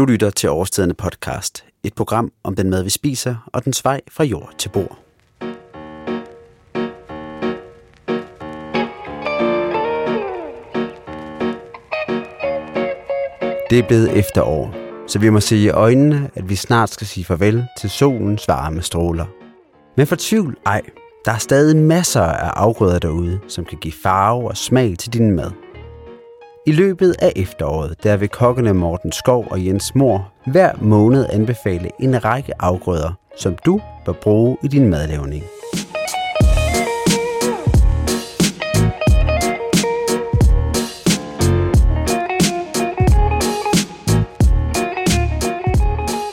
Du lytter til Overstedende podcast, et program om den mad, vi spiser, og dens vej fra jord til bord. Det er blevet efterår, så vi må se i øjnene, at vi snart skal sige farvel til solens varme stråler. Men for tvivl ej, der er stadig masser af afgrøder derude, som kan give farve og smag til din mad. I løbet af efteråret, der vil kokkene Morten Skov og Jens Mor hver måned anbefale en række afgrøder, som du bør bruge i din madlavning.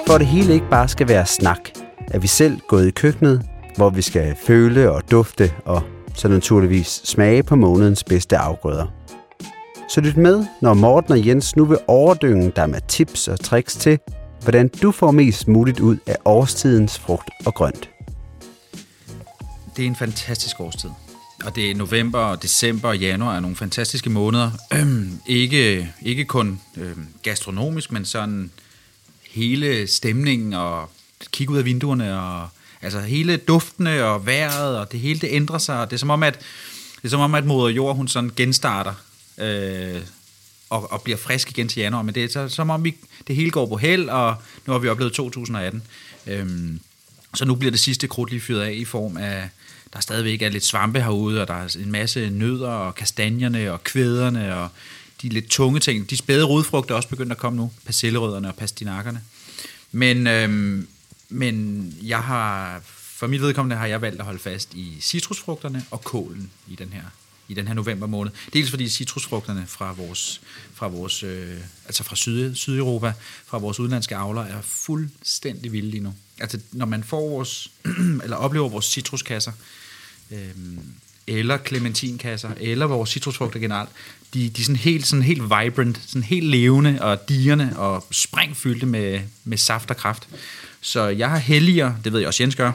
For det hele ikke bare skal være snak, er vi selv gået i køkkenet, hvor vi skal føle og dufte og så naturligvis smage på månedens bedste afgrøder. Så lyt med, når Morten og Jens nu vil overdynge dig med tips og tricks til, hvordan du får mest muligt ud af årstidens frugt og grønt. Det er en fantastisk årstid. Og det er november, og december og januar er nogle fantastiske måneder. Øhm, ikke, ikke kun øhm, gastronomisk, men sådan hele stemningen og kigge ud af vinduerne og altså hele duftene og vejret og det hele det ændrer sig. Det er som om at det er som om at moder jord hun sådan genstarter øh, og, og bliver frisk igen til januar. Men det er så, som om vi, det hele går på held, og nu har vi oplevet 2018. Øhm, så nu bliver det sidste krudt lige fyret af i form af, der stadigvæk er lidt svampe herude, og der er en masse nødder og kastanjerne og kvæderne og de lidt tunge ting. De spæde rodfrugter er også begyndt at komme nu, persillerødderne og pastinakkerne. Men, øhm, men jeg har, for mit vedkommende har jeg valgt at holde fast i citrusfrugterne og kålen i den her i den her november måned. Dels fordi citrusfrugterne fra vores, fra vores øh, altså fra Syd, Sydeuropa, fra vores udenlandske avler, er fuldstændig vilde lige nu. Altså, når man får vores, eller oplever vores citruskasser, øh, eller clementinkasser, eller vores citrusfrugter generelt, de, de er sådan helt, sådan helt vibrant, sådan helt levende og dierne og springfyldte med, med saft og kraft. Så jeg har heldigere, det ved jeg også Jens gør,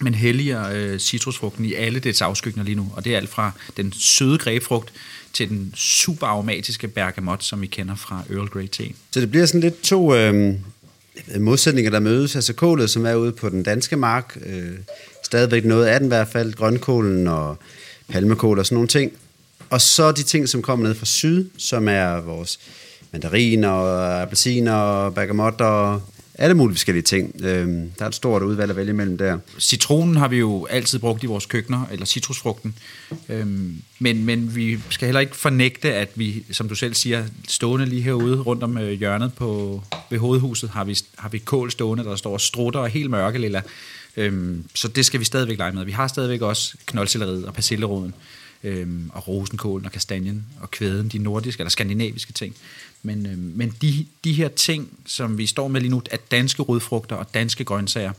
men helliger øh, citrusfrugten i alle dets afskygninger lige nu. Og det er alt fra den søde grebfrugt til den super aromatiske bergamot, som vi kender fra Earl Grey te. Så det bliver sådan lidt to øh, modsætninger, der mødes. Altså kålet, som er ude på den danske mark, øh, stadigvæk noget af den i hvert fald, grønkålen og palmekål og sådan nogle ting. Og så de ting, som kommer ned fra syd, som er vores mandariner, og appelsiner, og bergamotter, alle mulige forskellige ting. Øhm, der er et stort udvalg at vælge imellem der. Citronen har vi jo altid brugt i vores køkkener, eller citrusfrugten. Øhm, men, men vi skal heller ikke fornægte, at vi, som du selv siger, stående lige herude rundt om øh, hjørnet på, ved hovedhuset, har vi, har vi kål stående, der står strutter og helt mørke lilla. Øhm, så det skal vi stadigvæk lege med. Vi har stadigvæk også knoldselleriet og persilleroden øhm, og rosenkålen og kastanjen og kvæden, de nordiske eller skandinaviske ting. Men, øh, men de, de her ting, som vi står med lige nu, at danske rødfrugter og danske grøntsager,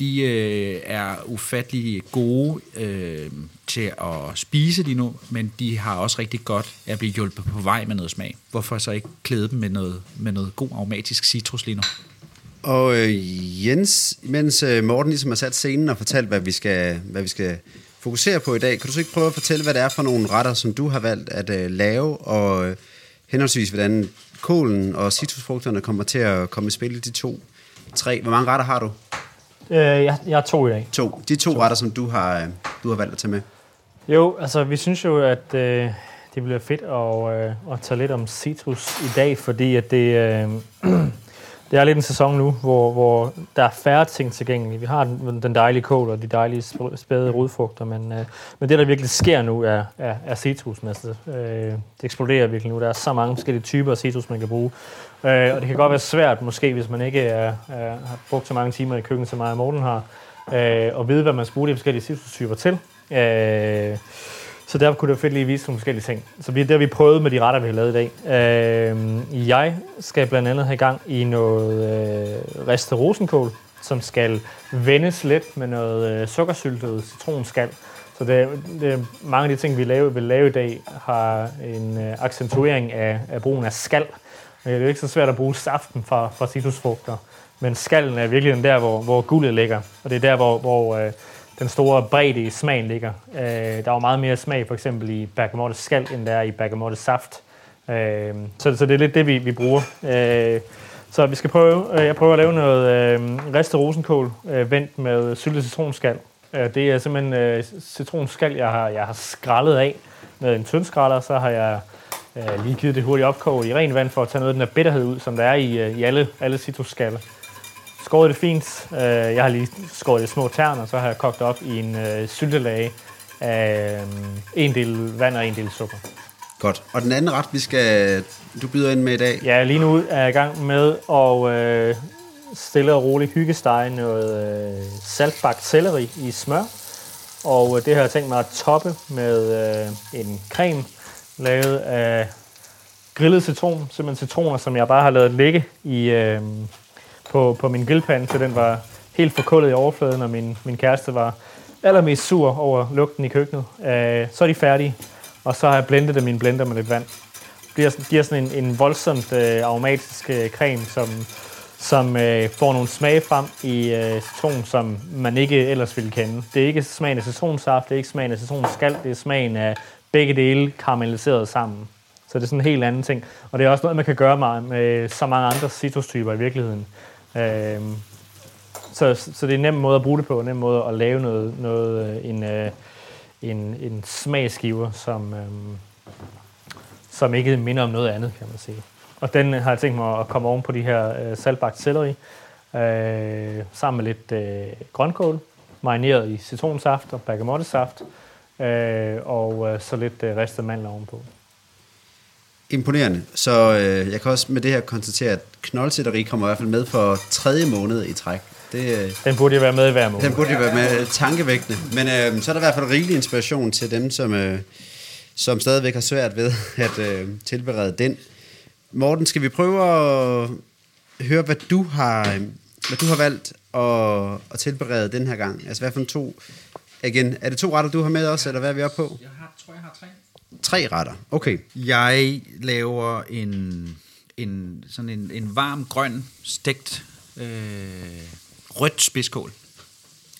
de øh, er ufattelig gode øh, til at spise lige nu, men de har også rigtig godt at blive hjulpet på vej med noget smag. Hvorfor så ikke klæde dem med noget, med noget god aromatisk citrus lige nu? Og øh, Jens, mens øh, Morten ligesom har sat scenen og fortalt, hvad vi, skal, hvad vi skal fokusere på i dag, kan du så ikke prøve at fortælle, hvad det er for nogle retter, som du har valgt at øh, lave, og øh, henholdsvis, hvordan kålen og citrusfrugterne kommer til at komme i spil i de to, tre. Hvor mange retter har du? Øh, jeg, jeg har to i dag. To. De to, to. retter, som du har, øh, du har valgt at tage med. Jo, altså vi synes jo, at øh, det bliver fedt at, øh, at tage lidt om citrus i dag, fordi at det, øh, det er lidt en sæson nu, hvor, hvor der er færre ting tilgængelige. Vi har den, den dejlige kål og de dejlige spæde rodfrugter, men, øh, men det, der virkelig sker nu, er, er, er citrus. Altså, øh, det eksploderer virkelig nu. Der er så mange forskellige typer af citrus, man kan bruge. Øh, og det kan godt være svært, måske, hvis man ikke er, er, har brugt så mange timer i køkkenet, som mig og Morten har, øh, at vide, hvad man skal bruge de forskellige citrustyper til. Øh, så der kunne det fedt lige vise nogle forskellige ting. Så det har vi prøvet med de retter, vi har lavet i dag. Øh, jeg skal blandt andet have gang i noget øh, ristet rosenkål, som skal vendes lidt med noget øh, sukkersyltet citronskal. Så det, det, mange af de ting, vi lave, vil lave i dag, har en øh, accentuering af, af brugen af skal. Øh, det er jo ikke så svært at bruge saften fra, fra citrusfrugter, men skallen er virkelig den der, hvor, hvor guldet ligger. Og det er der, hvor, hvor øh, den store bredde i smagen ligger. Øh, der er jo meget mere smag for eksempel i bergamottes skal, end der er i bergamottes saft. Øh, så, så det er lidt det, vi, vi bruger. Øh, Så vi skal prøve, øh, jeg prøver at lave noget øh, ristet rosenkål øh, vendt med syltet citronskal. Øh, det er simpelthen øh, citronskal, jeg har, jeg har skrællet af med en tyndskræller. Så har jeg øh, lige givet det hurtigt opkog i ren vand for at tage noget af den der bitterhed ud, som der er i, øh, i alle, alle citrusskaller. Skåret det fint. Øh, jeg har lige skåret det små tern, og så har jeg kogt op i en øh, syltelage af øh, en del vand og en del sukker. Godt. Og den anden ret, vi skal, du byder ind med i dag, Ja, lige nu er jeg i gang med at øh, stille og roligt hyggestege noget øh, saltbagt selleri i smør. Og øh, det har jeg tænkt mig at toppe med øh, en creme lavet af grillet citron. Simpelthen citroner, som jeg bare har lavet ligge i, øh, på, på min grillpande, så den var helt forkullet i overfladen, og min, min kæreste var allermest sur over lugten i køkkenet. Øh, så er de færdige, og så har jeg blendet dem i en blender med lidt vand bliver, giver sådan en, en voldsomt øh, aromatisk øh, creme, som, som øh, får nogle smage frem i øh, citron, som man ikke ellers ville kende. Det er ikke smagen af citronsaft, det er ikke smagen af citronskal, det er smagen af begge dele karamelliseret sammen. Så det er sådan en helt anden ting. Og det er også noget, man kan gøre med, med så mange andre citrustyper i virkeligheden. Øh, så, så det er en nem måde at bruge det på, en nem måde at lave noget, noget øh, en, øh, en, en smagsgiver, som, øh, som ikke minder om noget andet, kan man sige. Og den har jeg tænkt mig at komme oven på de her øh, saltbagt selleri, øh, sammen med lidt øh, grønkål, marineret i citronsaft og bergamottesaft, øh, og øh, så lidt øh, ristet mandler ovenpå imponerende. Så øh, jeg kan også med det her konstatere, at knoldsætteri kommer i hvert fald med for tredje måned i træk. Det, øh, Den burde jeg være med i hver måned. den burde jo være med tankevægtende. Men øh, så er der i hvert fald rigelig inspiration til dem, som, øh, som stadigvæk har svært ved at øh, tilberede den. Morten, skal vi prøve at høre, hvad du har, øh, hvad du har valgt at, at tilberede den her gang? Altså hvad for en to... Igen, er det to retter, du har med også, eller hvad er vi oppe på? Jeg har, tror, jeg har tre. Tre retter. Okay. Jeg laver en, en, sådan en, en varm, grøn, stegt øh, rødt spidskål,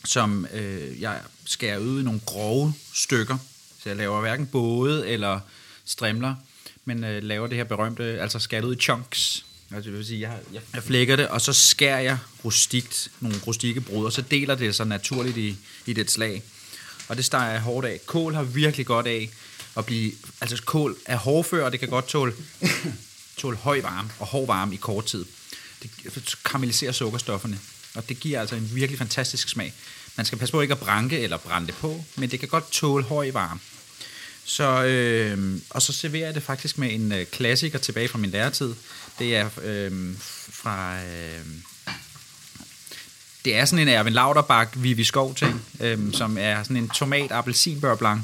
som øh, jeg skærer ud i nogle grove stykker. Så jeg laver hverken både eller strimler, men øh, laver det her berømte, altså skærer ud i chunks. Altså, det vil sige, jeg, jeg, jeg flækker det, og så skærer jeg rustikt, nogle rustikke brød, og så deler det sig naturligt i, i det slag. Og det steger jeg hårdt af. Kål har virkelig godt af at blive... Altså, kål er hårdfør, og det kan godt tåle, tåle høj varme og hård varme i kort tid. Det karamelliserer sukkerstofferne, og det giver altså en virkelig fantastisk smag. Man skal passe på ikke at branke eller brænde det på, men det kan godt tåle høj varme. Så, øh, og så serverer jeg det faktisk med en øh, klassiker tilbage fra min læretid. Det er øh, fra... Øh, det er sådan en Erwin Lauterbach Vivi Skov ting, øh, som er sådan en tomat appelsin blanc.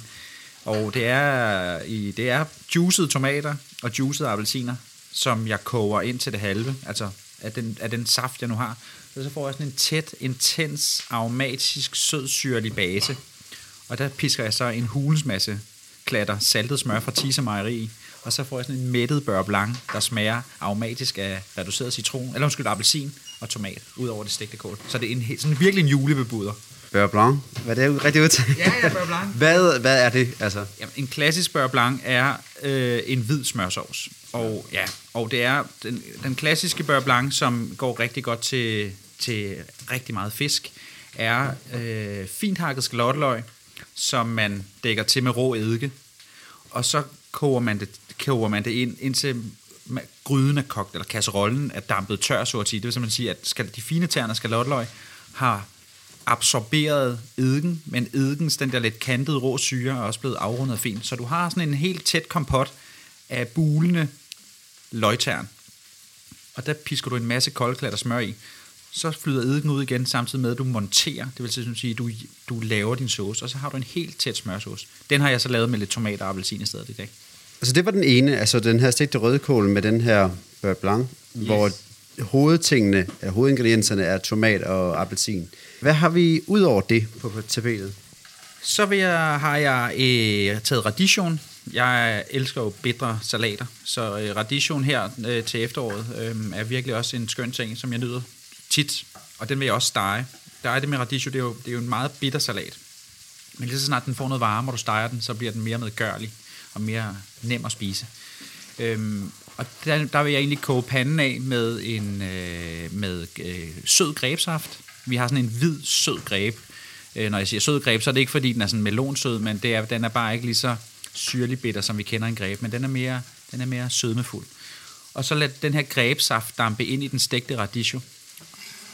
Og det er, i, det er juicede tomater og juicede appelsiner, som jeg koger ind til det halve, altså af den, af den saft, jeg nu har. Så, så får jeg sådan en tæt, intens, aromatisk, sødsyrlig base. Og der pisker jeg så en hulens masse klatter saltet smør fra Tise Mejeri i. Og så får jeg sådan en mættet beurre blanc, der smager aromatisk af reduceret citron, eller undskyld, appelsin og tomat, ud over det stegte kål. Så det er en, sådan virkelig en julebebuder. Beurre blanc. Hvad er det rigtig udtalt? Ja, ja, beurre blanc. Hvad, hvad er det? Altså, Jamen, en klassisk beurre blanc er øh, en hvid smørsovs. Og, ja, og det er den, den klassiske beurre blanc, som går rigtig godt til, til rigtig meget fisk, er øh, fint hakket skalotteløg, som man dækker til med rå eddike. Og så koger man det, koger man det ind, indtil gryden er kogt, eller kasserollen er dampet tør, så at sige. Det vil simpelthen sige, at skal, de fine tern af skalotteløg har absorberet eddiken, men eddikens, den der lidt kantede rå syre, er også blevet afrundet fint. Så du har sådan en helt tæt kompot af bulende løgtern. Og der pisker du en masse koldklatter smør i. Så flyder eddiken ud igen, samtidig med, at du monterer. Det vil sige, at du, du laver din sauce, og så har du en helt tæt smørsauce. Den har jeg så lavet med lidt tomat og appelsin i stedet i dag. altså det var den ene, altså den her stegte rødkål med den her beurre blanc, yes. hvor hovedtingene, hovedingredienserne er tomat og appelsin. Hvad har vi ud over det på, tabellet? Så vil jeg, har jeg øh, taget radition. Jeg elsker jo bedre salater, så øh, radition her øh, til efteråret øh, er virkelig også en skøn ting, som jeg nyder tit. Og den vil jeg også stege. Der er det med radicchio, det er jo, det er jo en meget bitter salat. Men lige så snart den får noget varme, og du steger den, så bliver den mere medgørlig og mere nem at spise. Øhm, Og der, der vil jeg egentlig koge panden af med en øh, med øh, sød grebsaft. Vi har sådan en hvid, sød greb. Øh, når jeg siger sød greb, så er det ikke fordi, den er sådan melonsød, men det er, den er bare ikke lige så syrlig bitter, som vi kender en greb, men den er mere, den er mere sødmefuld. Og så lad den her grebsaft dampe ind i den stegte radicchio.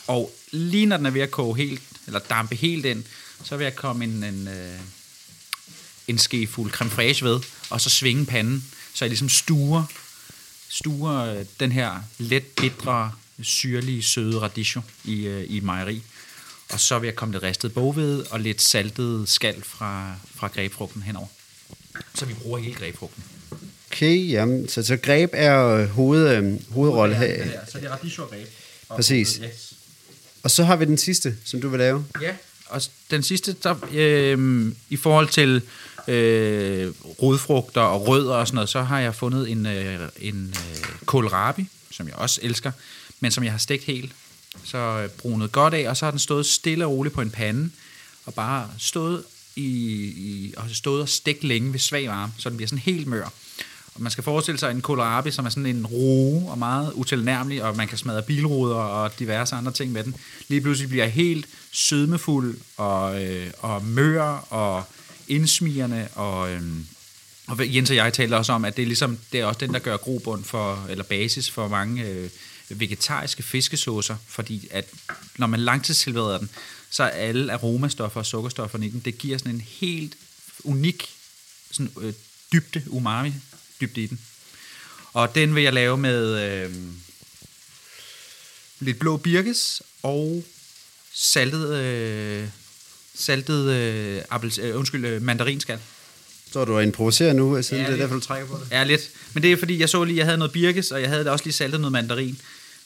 Og lige når den er ved at koge helt, eller dampe helt ind, så vil jeg komme en, en, øh, en skefuld creme fraiche ved, og så svinge panden, så jeg ligesom stuer, stuer øh, den her let bitre, syrlige, søde radicchio i, øh, i mejeri. Og så vil jeg komme lidt ristet bogved og lidt saltet skal fra, fra grebfrugten henover. Så vi bruger hele grebfrugten. Okay, jamen, så, så greb er øh, hoved, øh, hovedrolle her. Så det er radicchio og greb. Præcis. Og så har vi den sidste, som du vil lave. Ja, og den sidste, der, øh, i forhold til øh, rodfrugter og rødder og sådan noget, så har jeg fundet en, øh, en øh, kohlrabi, som jeg også elsker, men som jeg har stegt helt. Så øh, brunet godt af, og så har den stået stille og roligt på en pande, og bare stået, i, i, og stået og stegt længe ved svag varme, så den bliver sådan helt mør. Og man skal forestille sig en kohlrabi, som er sådan en roe og meget utilnærmelig, og man kan smadre bilruder og diverse andre ting med den. Lige pludselig bliver helt sødmefuld og, øh, og mør og indsmirrende og... Øh, og Jens og jeg taler også om, at det er, ligesom, det er også den, der gør grobund for, eller basis for mange øh, vegetariske fiskesaucer, fordi at når man langtidstilbereder den, så er alle aromastoffer og sukkerstofferne i den, det giver sådan en helt unik sådan, øh, dybde, umami dybde i den. Og den vil jeg lave med øh, lidt blå birkes og saltet, øh, saltet øh, appels, øh, undskyld, øh, mandarinskal. Så du er improviseret nu, siden Ja, det er derfor, du trækker på det. Ja, lidt. Men det er fordi, jeg så lige, jeg havde noget birkes, og jeg havde da også lige saltet noget mandarin.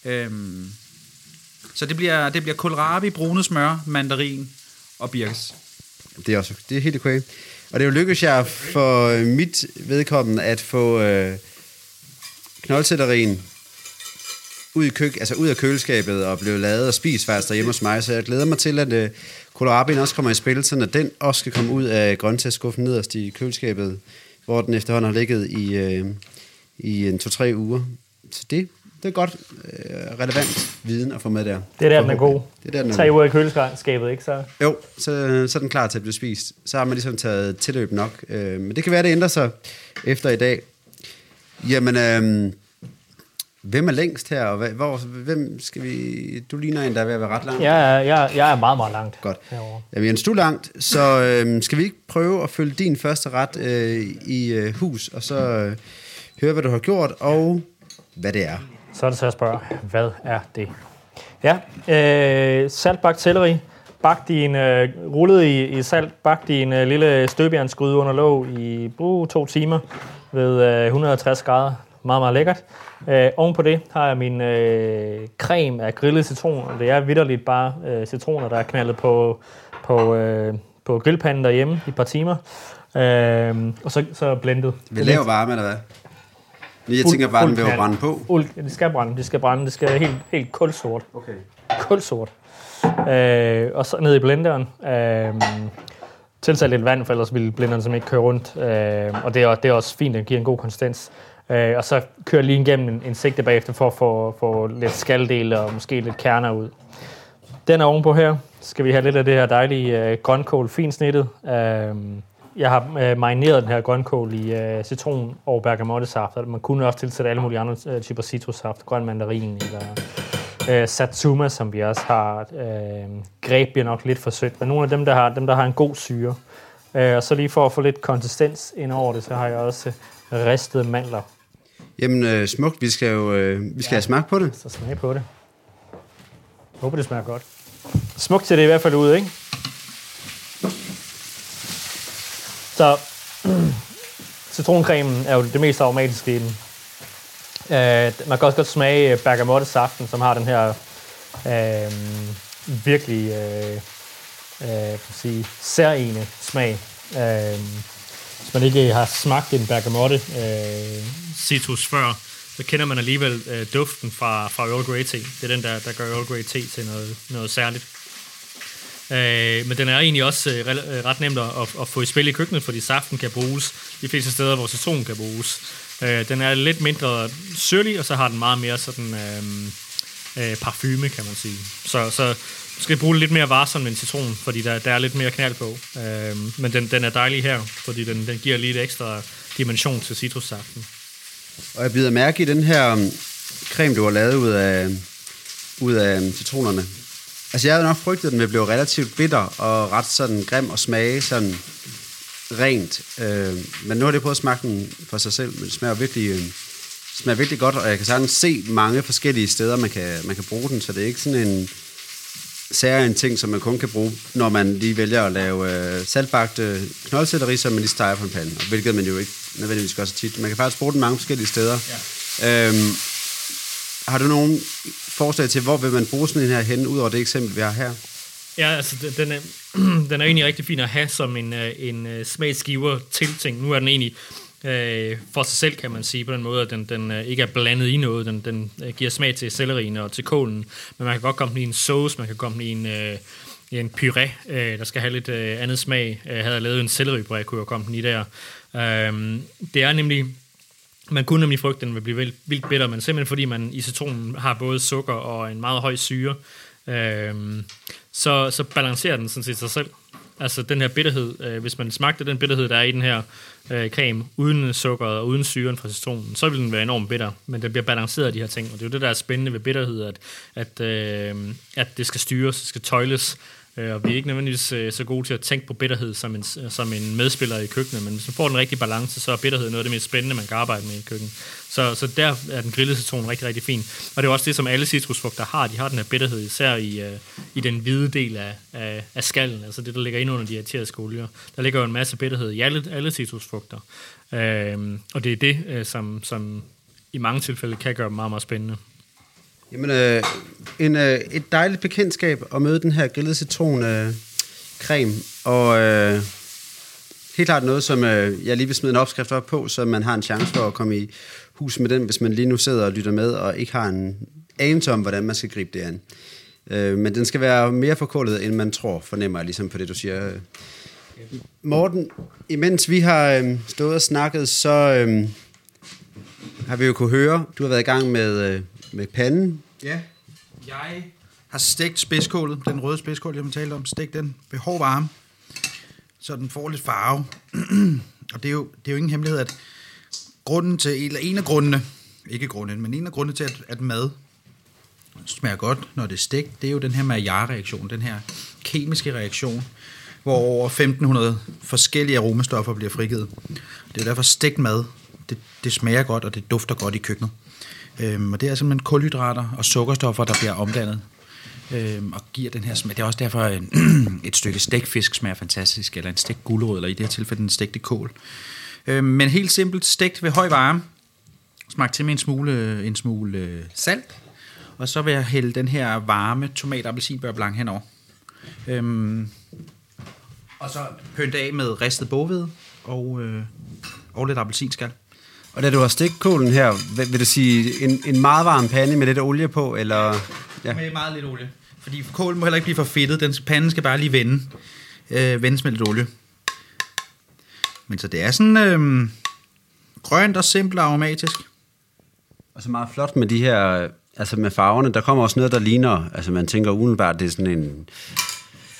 Øhm, så det bliver, det bliver kohlrabi, brune smør, mandarin og birkes. Det er også det er helt okay. Og det er jo lykkedes jeg for øh, mit vedkommende at få øh, knoldsellerien ud, i køk, altså ud af køleskabet og blev lavet og spist faktisk derhjemme hos mig. Så jeg glæder mig til, at øh, kohlrabien også kommer i spil, så den også skal komme ud af grøntsagsskuffen nederst i køleskabet, hvor den efterhånden har ligget i, øh, i en to-tre uger. Så det, det er godt øh, relevant viden at få med der. Det er der, den er god. Det er der, den er Tre uger i køleskabet, ikke så? jo, så, så er den klar til at blive spist. Så har man ligesom taget tilløb nok. Øh, men det kan være, det ændrer sig efter i dag. Jamen, øh, hvem er længst her? Og hvad, hvor, hvem skal vi... Du ligner en, der er ved at være ret langt. Er, jeg, jeg er meget, meget langt Godt. herovre. Jamen, Jens, du er langt, så øh, skal vi ikke prøve at følge din første ret øh, i øh, hus, og så øh, høre, hvad du har gjort, og hvad det er. Så er det så at spørge, hvad er det? Ja, øh, saltbagt selleri, bagt i en, øh, rullet i, i salt, bagt i en øh, lille støbjernsgryde under låg i uh, to timer ved øh, 160 grader. Meget, meget lækkert. Øh, oven på det har jeg min øh, creme af grillet citron, og det er vidderligt bare øh, citroner, der er knaldet på, på, øh, på grillpanden derhjemme i et par timer. Øh, og så, så blendet. Vi laver varme, eller hvad? Jeg tænker bare, den vil jo brænde på. Uld, ja, det skal brænde, det skal brænde, det skal helt, helt kulsort. Okay. Kulsort. Øh, og så ned i blenderen. Øh, tilsat lidt vand, for ellers ville blenderen simpelthen ikke køre rundt. Øh, og det er, det er også fint, det giver en god konsistens. Øh, og så kører lige igennem en, en sigte bagefter for at få, få lidt skaldele og måske lidt kerner ud. Den er ovenpå her. Så skal vi have lidt af det her dejlige øh, grønkål finsnittet. Øh, jeg har øh, marineret den her grønkål i øh, citron og bergamottesaft. og Man kunne også tilsætte alle mulige andre øh, typer citrussaft. Grøn mandarin eller øh, satsuma, som vi også har. Øh, greb bliver nok lidt for sødt, men nogle af dem, der har, dem, der har en god syre. Øh, og så lige for at få lidt konsistens ind over det, så har jeg også øh, ristede mandler. Jamen, øh, smukt. Vi skal jo øh, vi skal ja. have smag på det. Så smag på det. Jeg håber, det smager godt. Smukt ser det i hvert fald ud, ikke? Så citroncremen er jo det mest aromatiske i den. Øh, man kan også godt smage øh, bergamottesaften, som har den her øh, virkelig øh, øh, sige, særlige smag. Øh, hvis man ikke har smagt en bergamotte øh, citrus før, så kender man alligevel øh, duften fra, fra Earl Grey te. Det er den, der, der gør Earl Grey te til noget, noget særligt. Øh, men den er egentlig også øh, øh ret nemt at, at, at få i spil i køkkenet, fordi saften kan bruges de fleste steder, hvor citron kan bruges. Øh, den er lidt mindre syrlig, og så har den meget mere sådan øh, øh, parfume, kan man sige. Så, så du skal bruge lidt mere varsom end citron, fordi der, der er lidt mere knald på. Øh, men den, den er dejlig her, fordi den, den giver lige et ekstra dimension til citrussaften. Og jeg bider mærke i den her um, creme, du har lavet ud af, ud af um, citronerne. Altså, jeg havde nok frygtet, den ville blive relativt bitter og ret sådan grim og smage sådan rent. Øh, men nu har det prøvet at smage den for sig selv, men det smager virkelig, øh, smager virkelig godt, og jeg kan sagtens se mange forskellige steder, man kan, man kan bruge den, så det er ikke sådan en sær en ting, som man kun kan bruge, når man lige vælger at lave øh, saltbagte knoldselleri, som man lige steger på en pande, og hvilket man jo ikke nødvendigvis gør så tit. Man kan faktisk bruge den mange forskellige steder. Ja. Øhm, har du nogen forslag til, hvor vil man bruge sådan en her hen, ud over det eksempel, vi har her? Ja, altså den er, den er egentlig rigtig fin at have som en, øh, en øh, smagsgiver til ting. Nu er den egentlig øh, for sig selv, kan man sige, på den måde, at den, den øh, ikke er blandet i noget. Den, den giver smag til sellerien og til kålen, men man kan godt komme den i en sauce, man kan komme den i en, øh, i en puré, øh, der skal have lidt øh, andet smag. Jeg havde lavet en selleripuré, kunne jeg komme den i der. Øh, det er nemlig man kunne nemlig frygte, at den vil blive vildt, vildt bitter, men simpelthen fordi man i citronen har både sukker og en meget høj syre, øh, så, så balancerer den sådan set sig selv. Altså den her bitterhed, øh, hvis man smagte den bitterhed, der er i den her øh, creme, uden sukker og uden syren fra citronen, så vil den være enormt bitter, men den bliver balanceret af de her ting, og det er jo det, der er spændende ved bitterhed, at, at, øh, at det skal styres, det skal tøjles, Øh, og vi er ikke nødvendigvis øh, så gode til at tænke på bitterhed som en, øh, som en medspiller i køkkenet, men hvis man får den rigtige balance, så er bitterhed noget af det mest spændende, man kan arbejde med i køkkenet. Så, så der er den grillede citron rigtig, rigtig fin. Og det er også det, som alle citrusfrugter har. De har den her bitterhed, især i, øh, i den hvide del af, af, af skallen, altså det, der ligger ind under de arteriske olier. Der ligger jo en masse bitterhed i alle, alle citrusfrugter. Uh, og det er det, øh, som, som i mange tilfælde kan gøre dem meget, meget spændende. Jamen, øh, en, øh, et dejligt bekendtskab at møde den her grillede citron øh, creme, og øh, helt klart noget, som øh, jeg lige vil smide en opskrift op på, så man har en chance for at komme i hus med den, hvis man lige nu sidder og lytter med, og ikke har en anelse om, hvordan man skal gribe det an. Øh, men den skal være mere forkullet, end man tror, fornemmer jeg ligesom på det, du siger. Morten, imens vi har øh, stået og snakket, så øh, har vi jo kunne høre, du har været i gang med øh, med panden. Ja, jeg har stegt spidskålet, den røde spidskål, jeg har talt om, stegt den ved hård varme, så den får lidt farve. og det er, jo, det er jo ingen hemmelighed, at grunden til, eller en af grundene, ikke grunden, men en af grundene til, at, at mad smager godt, når det er stegt, det er jo den her Maillard-reaktion, den her kemiske reaktion, hvor over 1500 forskellige aromastoffer bliver frigivet. Det er derfor stegt mad, det, det smager godt, og det dufter godt i køkkenet. Øhm, og det er simpelthen kulhydrater og sukkerstoffer, der bliver omdannet øhm, og giver den her smag. Det er også derfor, en, et stykke stegfisk smager fantastisk, eller en stegt gulerod, eller i det her tilfælde en stegte kål. Øhm, men helt simpelt stegt ved høj varme. Smag til med en smule, en smule øh, salt. Og så vil jeg hælde den her varme tomat appelsinbør blanc henover. Øhm, og så pynte af med ristet bovede og, øh, og lidt appelsinskal. Og da du har stegt kålen her, vil, du sige en, en meget varm pande med lidt olie på, eller... Ja. Med meget lidt olie. Fordi kålen må heller ikke blive for fedtet. Den panden skal bare lige vende. Øh, vendes med lidt olie. Men så det er sådan øh, grønt og simpelt og aromatisk. Og så meget flot med de her, altså med farverne. Der kommer også noget, der ligner, altså man tænker umiddelbart, det er sådan en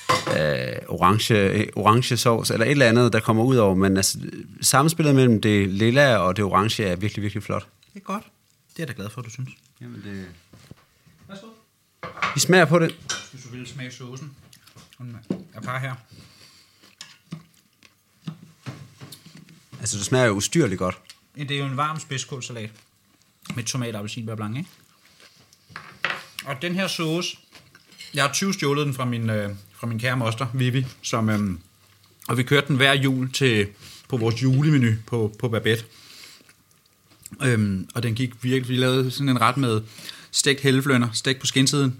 øh, orange, orange sovs, eller et eller andet, der kommer ud over. Men altså, samspillet mellem det lilla og det orange er virkelig, virkelig flot. Det er godt. Det er jeg da glad for, du synes. Jamen det... Værsgo. Vi smager på det. Hvis du vil smage saucen. Jeg bare her. Altså, det smager jo ustyrligt godt. Det er jo en varm spidskålsalat med tomat og appelsinbær blanc, ikke? Og den her sauce, jeg har 20 stjålet den fra min, øh, fra min kære moster, Vivi, som, øhm, og vi kørte den hver jul til, på vores julemenu på, på Babette. Øhm, og den gik virkelig, vi lavede sådan en ret med stegt helleflønner, stegt på skinsiden,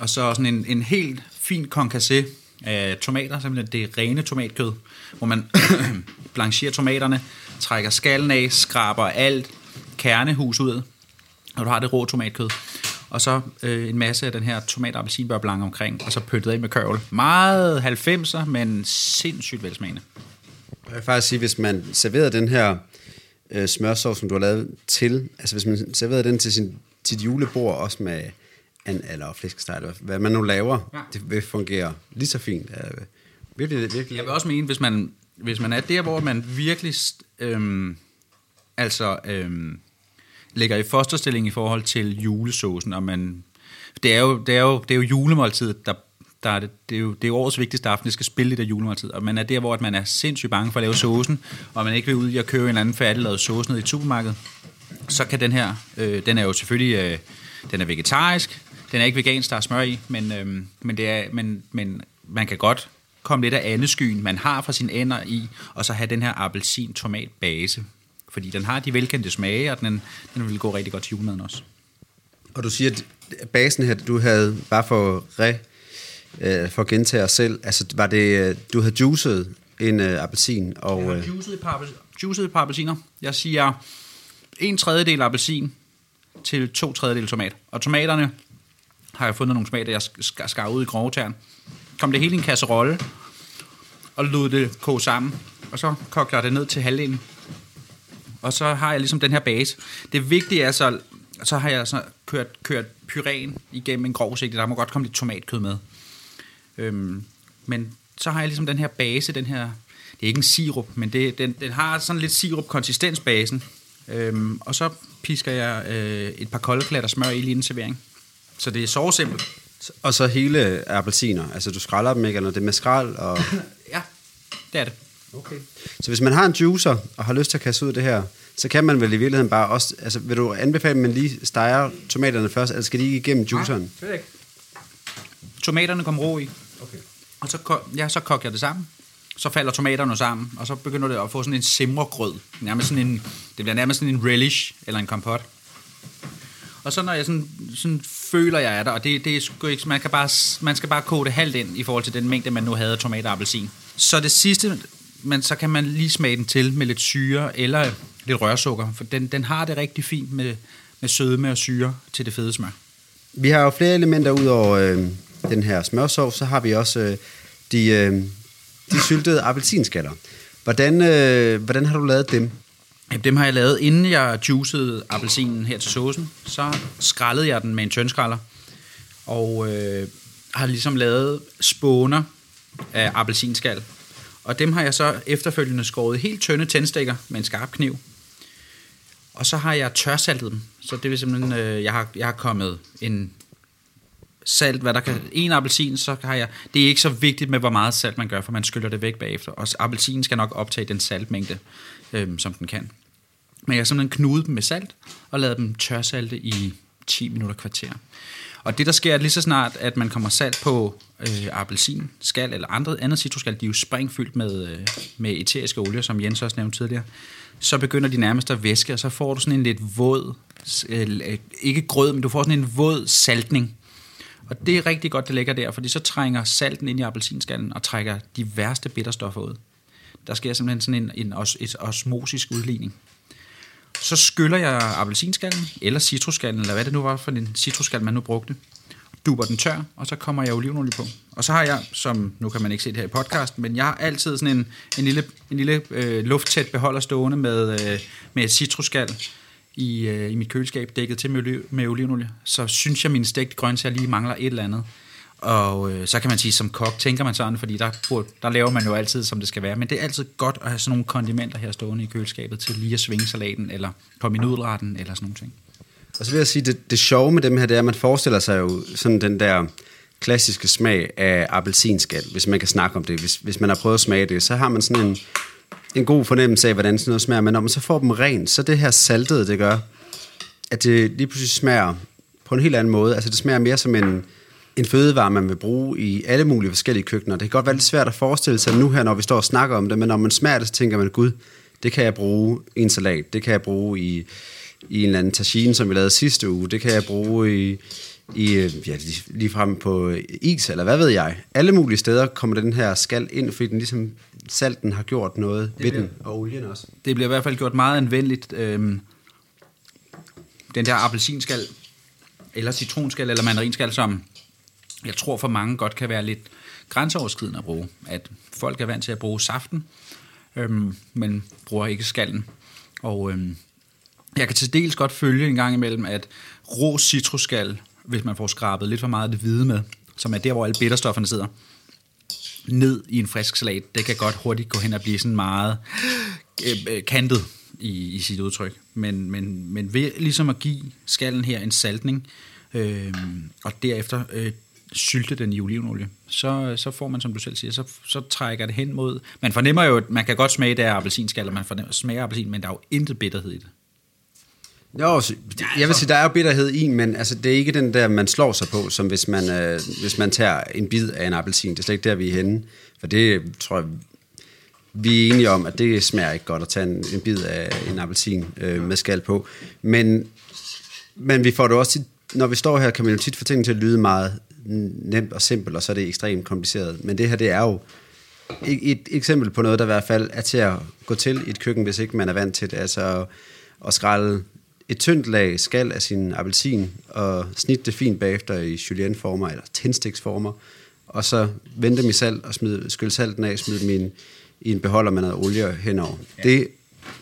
og så sådan en, en helt fin concassé af tomater, simpelthen det rene tomatkød, hvor man blancherer tomaterne, trækker skallen af, skraber alt kernehus ud, og du har det rå tomatkød og så øh, en masse af den her tomat blanc omkring, og så pyntet af med kørvel. Meget 90'er, men sindssygt velsmagende. Jeg vil faktisk sige, hvis man serverede den her øh, smørsovs, som du har lavet til, altså hvis man serverede den til sin, sit julebord, også med en eller flæskesteg, eller hvad man nu laver, ja. det vil fungere lige så fint. Ja, virkelig, virkelig. Jeg vil også mene, hvis man, hvis man er der, hvor man virkelig øhm, altså øhm, ligger i fosterstilling i forhold til julesåsen, og man, det er jo, det er jo, det er jo julemåltidet, der der er det, det, er jo, det er jo årets vigtigste aften, det skal spille det der julemåltid, og man er der, hvor at man er sindssygt bange for at lave såsen, og man ikke vil ud i at købe en eller anden færdiglavet sås ned i supermarkedet, så kan den her, øh, den er jo selvfølgelig, øh, den er vegetarisk, den er ikke vegansk, der er smør i, men, øh, men, det er, men, men man kan godt komme lidt af andeskyen, man har fra sine ender i, og så have den her appelsin-tomat-base, fordi den har de velkendte smage, og den, den vil gå rigtig godt til julemaden også. Og du siger, at basen her, du havde bare for re øh, for at gentage os selv, altså var det, øh, du havde juicet en øh, appelsin? Og, jeg har øh, juicet et, par, juicet et par appelsiner. Jeg siger en tredjedel appelsin til to tredjedel tomat. Og tomaterne har jeg fundet nogle tomater, jeg skar ud i grovetern. Kom det hele i en kasserolle, og lod det koge sammen. Og så kogte jeg det ned til halvdelen. Og så har jeg ligesom den her base. Det vigtige er så, så har jeg så kørt, kørt pyren igennem en grov sigte. Der må godt komme lidt tomatkød med. Øhm, men så har jeg ligesom den her base, den her, det er ikke en sirup, men det, den, den har sådan lidt sirup-konsistensbasen. Øhm, og så pisker jeg øh, et par kolde klatter smør i lige en servering. Så det er så simpelt. Og så hele appelsiner, altså du skræller dem ikke, eller det er med skrald? Og... ja, det er det. Okay. Så hvis man har en juicer og har lyst til at kaste ud det her, så kan man vel i virkeligheden bare også, altså vil du anbefale, at man lige steger tomaterne først, eller skal de ikke igennem juiceren? Nej, det ikke. Tomaterne kommer ro i. Okay. Og så, ja, så koger jeg det sammen. Så falder tomaterne sammen, og så begynder det at få sådan en simregrød. Nærmest sådan en, det bliver nærmest sådan en relish eller en kompot. Og så når jeg sådan, sådan føler jeg er der, og det, det er sgu ikke, man, kan bare, man skal bare koge det halvt ind i forhold til den mængde, man nu havde af tomat og appelsin. Så det sidste, men så kan man lige smage den til med lidt syre eller lidt rørsukker, for den, den har det rigtig fint med, med sødme og syre til det fede smør. Vi har jo flere elementer ud over øh, den her smørsov, så har vi også øh, de, øh, de syltede appelsinskaller. Hvordan, øh, hvordan har du lavet dem? Jamen, dem har jeg lavet, inden jeg juicede appelsinen her til såsen. Så skrællede jeg den med en tøndskralder, og øh, har ligesom lavet spåner af appelsinskal. Og dem har jeg så efterfølgende skåret helt tynde tændstikker med en skarp kniv. Og så har jeg tørsaltet dem. Så det vil simpelthen, øh, jeg, har, jeg har kommet en salt, hvad der kan... En appelsin, så har jeg... Det er ikke så vigtigt med, hvor meget salt man gør, for man skyller det væk bagefter. Og appelsinen skal nok optage den saltmængde, øh, som den kan. Men jeg har simpelthen knudet dem med salt, og lavet dem tørsalte i 10 minutter kvarter. Og det, der sker lige så snart, at man kommer salt på øh, appelsin, skal eller andre, andet citrusskal, de er jo springfyldt med, øh, med eteriske olier, som Jens også nævnte tidligere, så begynder de nærmest at væske, og så får du sådan en lidt våd, øh, øh, ikke grød, men du får sådan en våd saltning. Og det er rigtig godt, det ligger der, fordi så trænger salten ind i appelsinskallen og trækker de værste bitterstoffer ud. Der sker simpelthen sådan en, en os, et osmosisk udligning. Så skyller jeg appelsinskallen, eller citrusskallen, eller hvad det nu var for en citrusskal, man nu brugte. Duber den tør, og så kommer jeg olivenolie på. Og så har jeg, som nu kan man ikke se det her i podcast, men jeg har altid sådan en, en lille, en lille øh, lufttæt beholder stående med, øh, med citrusskal i, øh, i mit køleskab, dækket til med, oliv, med olivenolie, så synes jeg, min stegte grøntsager lige mangler et eller andet. Og øh, så kan man sige, som kok tænker man sådan, fordi der, der laver man jo altid, som det skal være. Men det er altid godt at have sådan nogle kondimenter her stående i køleskabet til lige at svinge salaten, eller komme i nudelretten, eller sådan nogle ting. Og så vil jeg sige, det, det sjove med dem her, det er, at man forestiller sig jo sådan den der klassiske smag af appelsinskal, hvis man kan snakke om det. Hvis, hvis man har prøvet at smage det, så har man sådan en, en god fornemmelse af, hvordan sådan noget smager. Men når man så får dem rent, så det her saltede, det gør, at det lige pludselig smager på en helt anden måde. Altså det smager mere som en, en fødevare, man vil bruge i alle mulige forskellige køkkener. Det kan godt være lidt svært at forestille sig nu her, når vi står og snakker om det, men når man smager det, så tænker man, gud, det kan jeg bruge i en salat, det kan jeg bruge i, i en eller anden tagine, som vi lavede sidste uge, det kan jeg bruge i, i ja, lige frem på is, eller hvad ved jeg. Alle mulige steder kommer den her skal ind, fordi den ligesom salten har gjort noget det ved bliver, den, og olien også. Det bliver i hvert fald gjort meget anvendeligt. Øhm, den der appelsinskal, eller citronskal, eller mandarinskal, som jeg tror for mange godt kan være lidt grænseoverskridende at bruge. At folk er vant til at bruge saften, øhm, men bruger ikke skallen. Og øhm, jeg kan til dels godt følge en gang imellem, at rå citrusskal, hvis man får skrabet lidt for meget af det hvide med, som er der, hvor alle bitterstofferne sidder, ned i en frisk salat, det kan godt hurtigt gå hen og blive sådan meget øh, øh, kantet i, i sit udtryk. Men, men, men ved ligesom at give skallen her en saltning, øh, og derefter øh, sylte den i olivenolie, så, øh, så får man, som du selv siger, så, så trækker det hen mod... Man fornemmer jo, at man kan godt smage, det er appelsinskal, og man fornemmer, smager appelsin, men der er jo intet bitterhed i det. Jo, jeg vil sige, der er jo bitterhed i, men altså, det er ikke den der, man slår sig på, som hvis man, øh, hvis man tager en bid af en appelsin. Det er slet ikke der, vi er henne. For det tror jeg, vi er enige om, at det smager ikke godt at tage en, en bid af en appelsin øh, med skal på. Men, men vi får det også tit, når vi står her, kan man jo tit få tingene til at lyde meget nemt og simpelt, og så er det ekstremt kompliceret. Men det her, det er jo et, et eksempel på noget, der i hvert fald er til at gå til i et køkken, hvis ikke man er vant til det. Altså at skrælle et tyndt lag skal af sin appelsin, og snitte det fint bagefter i julienne-former, eller tændstiksformer, og så vente dem i salt og smide, skylle salten af, smide dem i en, i en beholder med noget olie henover. Ja. Det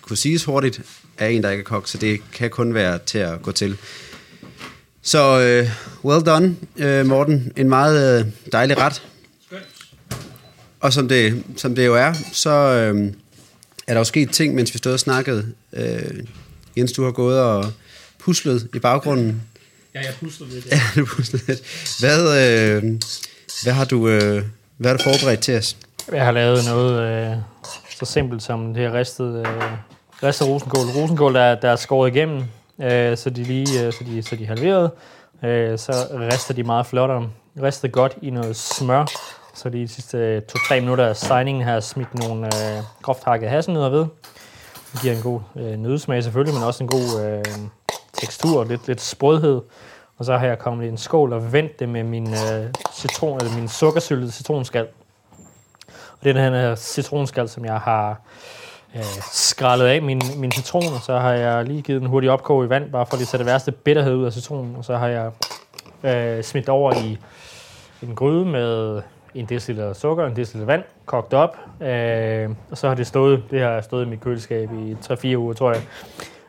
kunne siges hurtigt af en, der ikke er kok, så det kan kun være til at gå til. Så øh, well done, øh, Morten. En meget øh, dejlig ret. Og som det, som det jo er, så øh, er der jo sket ting, mens vi stod og snakkede. Øh, Jens, du har gået og puslet i baggrunden. Ja, jeg puster lidt. Ja, du puslet lidt. Hvad, øh, hvad, har du, øh, hvad har du forberedt til os? Jeg har lavet noget øh, så simpelt som det her ristet, øh, ristet rosenkål. Rosenkål, der, der er skåret igennem, øh, så de lige øh, så de, så de halverede. halveret. Øh, så rister de meget flottere. Ristet godt i noget smør. Så de sidste øh, 2-3 minutter af signingen har smidt nogle øh, groft hakket hasselnødder ved. Det giver en god øh, nødsmag selvfølgelig, men også en god øh, tekstur og lidt, lidt sprødhed. Og så har jeg kommet i en skål og vendt det med min, øh, citron, eller min sukkersyltede citronskal. Og det er den her øh, citronskal, som jeg har øh, skrællet af min, min citron, og så har jeg lige givet den hurtig opkog i vand, bare for lige at tage det værste bitterhed ud af citronen. Og så har jeg øh, smidt over i en gryde med en deciliter sukker, en deciliter vand, kogt op. Øh, og så har det stået, det har stået i mit køleskab i 3-4 uger, tror jeg.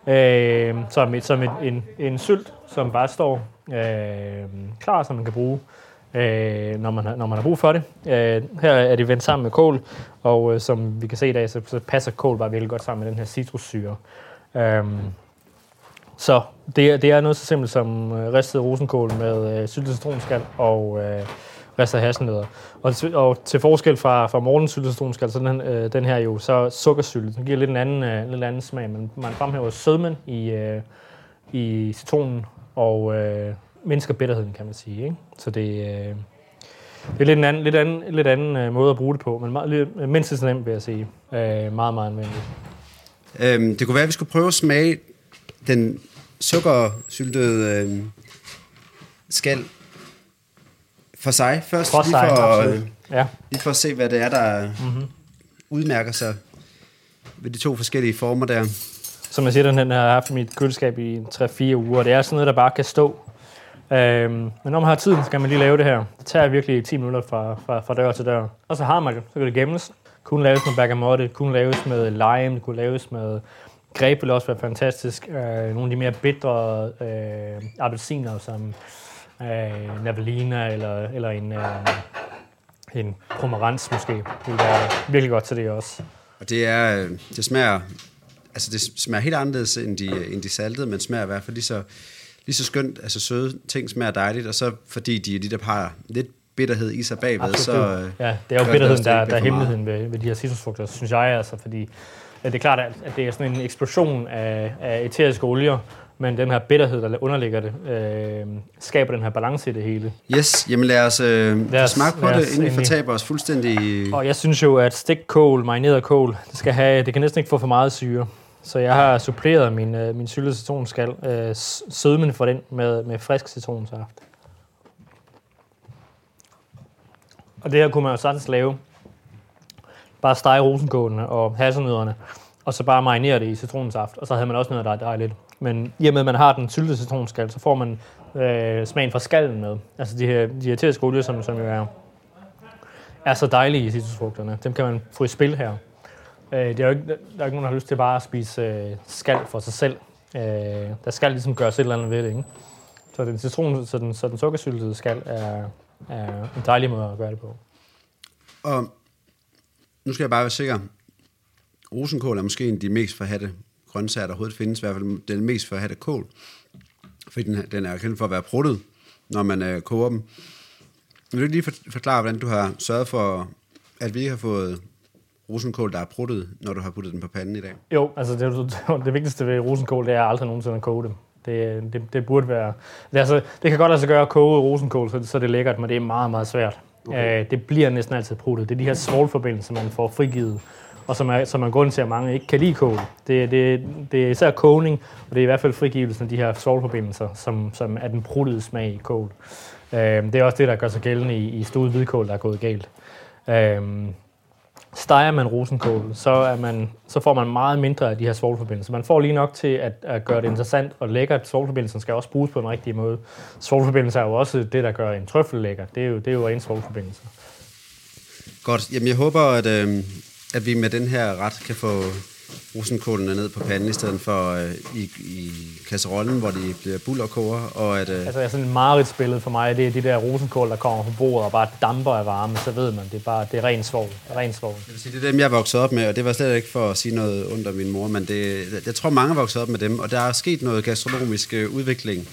Øh, som et, som et, en, en sylt, som bare står øh, klar, som man kan bruge, øh, når, man har, når man har brug for det. Øh, her er det vendt sammen med kål, og øh, som vi kan se i dag, så, så passer kål bare virkelig godt sammen med den her citrussyre. Øh, så det, er- det er noget så simpelt som øh, ristet rosenkål med øh, syltet citronskal og øh, ristet hasselnødder. Og, til- og til forskel fra, fra morgens syltet citronskal, så den, øh, den her jo så sukkersyltet. Den giver lidt en anden, øh, lidt anden smag, men man fremhæver sødmen i, øh, i citronen og øh, mindsker bitterheden, kan man sige. Ikke? Så det, øh, det er lidt en anden, lidt anden, lidt anden øh, måde at bruge det på, men meget, lidt, mindst nemt, vil jeg sige. Øh, meget, meget anvendeligt. Øhm, det kunne være, at vi skulle prøve at smage den sukkersyltede øh, skal for sig. Først For lige, sig, for, absolut. øh, Ja. lige for at se, hvad det er, der mm-hmm. udmærker sig ved de to forskellige former der. Som jeg siger, den her har haft mit køleskab i 3-4 uger. Det er sådan noget, der bare kan stå. Øhm, men når man har tid, så kan man lige lave det her. Det tager virkelig 10 minutter fra, fra, fra dør til dør. Og så har man det. Så kan det gemmes. Kunne laves med bergamotte, kunne laves med lime, kunne laves med greb ville også være fantastisk. Øh, nogle af de mere bitre øh, appelsiner, som øh, Navelina eller, eller en, øh, en pomerans måske, ville være virkelig godt til det også. Og det er, øh, det smager, altså det smager helt anderledes end de, end de saltede, men smager i hvert fald lige så, lige så skønt. Altså søde ting smager dejligt, og så fordi de, der har lidt bitterhed i sig bagved, så... Absolut. øh, Ja, det er jo bitterheden, det der, der er hemmeligheden ved, ved de her citrusfrugter, synes jeg altså, fordi at det er klart, at det er sådan en eksplosion af, af eteriske olier, men den her bitterhed, der underligger det, øh, skaber den her balance i det hele. Yes, jamen lad os, øh, Lad os- smage på lad det, os inden vi fortaber os fuldstændig. Og jeg synes jo, at stikkål, marineret kål, det, skal have, det kan næsten ikke få for meget syre. Så jeg har suppleret min, øh, min syltede citronskal, øh, sødmen for den, med, med frisk citronsaft. Og det her kunne man jo sagtens lave. Bare stege rosenkålene og hasselnødderne, og så bare marinere det i citronsaft, og så havde man også noget, der er dejligt. Men i og med, at man har den syltede citronskal, så får man øh, smagen fra skallen med. Altså de her, de her eteriske olier, som, som jo er, er så dejlige i citrusfrugterne. Dem kan man få i spil her. Øh, det er jo ikke, der er ikke nogen, der har lyst til bare at spise øh, skal for sig selv. Øh, der skal ligesom gøres et eller andet ved det, ikke? Så den citron, så den, så den sukkersyltede skal er, er en dejlig måde at gøre det på. Og nu skal jeg bare være sikker. Rosenkål er måske en af de mest forhatte grøntsager, der overhovedet findes. I hvert fald den mest forhatte kål. Fordi den, den er kendt for at være pruttet, når man øh, koger dem. Vil du lige forklare, hvordan du har sørget for, at vi ikke har fået rosenkål, der er pruttet, når du har puttet den på panden i dag? Jo, altså det, det vigtigste ved rosenkål, det er aldrig nogensinde at koge dem. Det, det, det burde være... Det, altså, det kan godt sig gøre at koge rosenkål, så, så det er lækkert, men det er meget, meget svært. Okay. Øh, det bliver næsten altid pruttet. Det er de her svovlforbindelser, man får frigivet, og som er, som er grunden til, at mange ikke kan lide kål. Det, det, det er især kogning, og det er i hvert fald frigivelsen af de her svovlforbindelser, som, som er den pruttede smag i kål. Øh, det er også det, der gør sig gældende i, i stuet hvidkål, der er gået galt. Øh, steger man rosenkål, så, er man, så får man meget mindre af de her svovlforbindelser. Man får lige nok til at, at gøre det interessant og lækkert. Svovlforbindelsen skal også bruges på en rigtig måde. Svovlforbindelser er jo også det, der gør en trøffel lækker. Det er jo, det er jo en svovlforbindelse. Godt. Jamen, jeg håber, at, øh, at vi med den her ret kan få rosenkålene ned på panden, i stedet for øh, i, i kasserollen, hvor de bliver bullerkoger, og at... Øh, Altså, jeg er sådan et mareridsbillede for mig, det er de der rosenkål, der kommer på bordet og bare damper af varme, så ved man, det er bare det er ren svovl. Ren svovl. Jeg vil sige, det er dem, jeg voksede op med, og det var slet ikke for at sige noget ondt om min mor, men det, jeg tror, mange er vokset op med dem, og der er sket noget gastronomisk øh, udvikling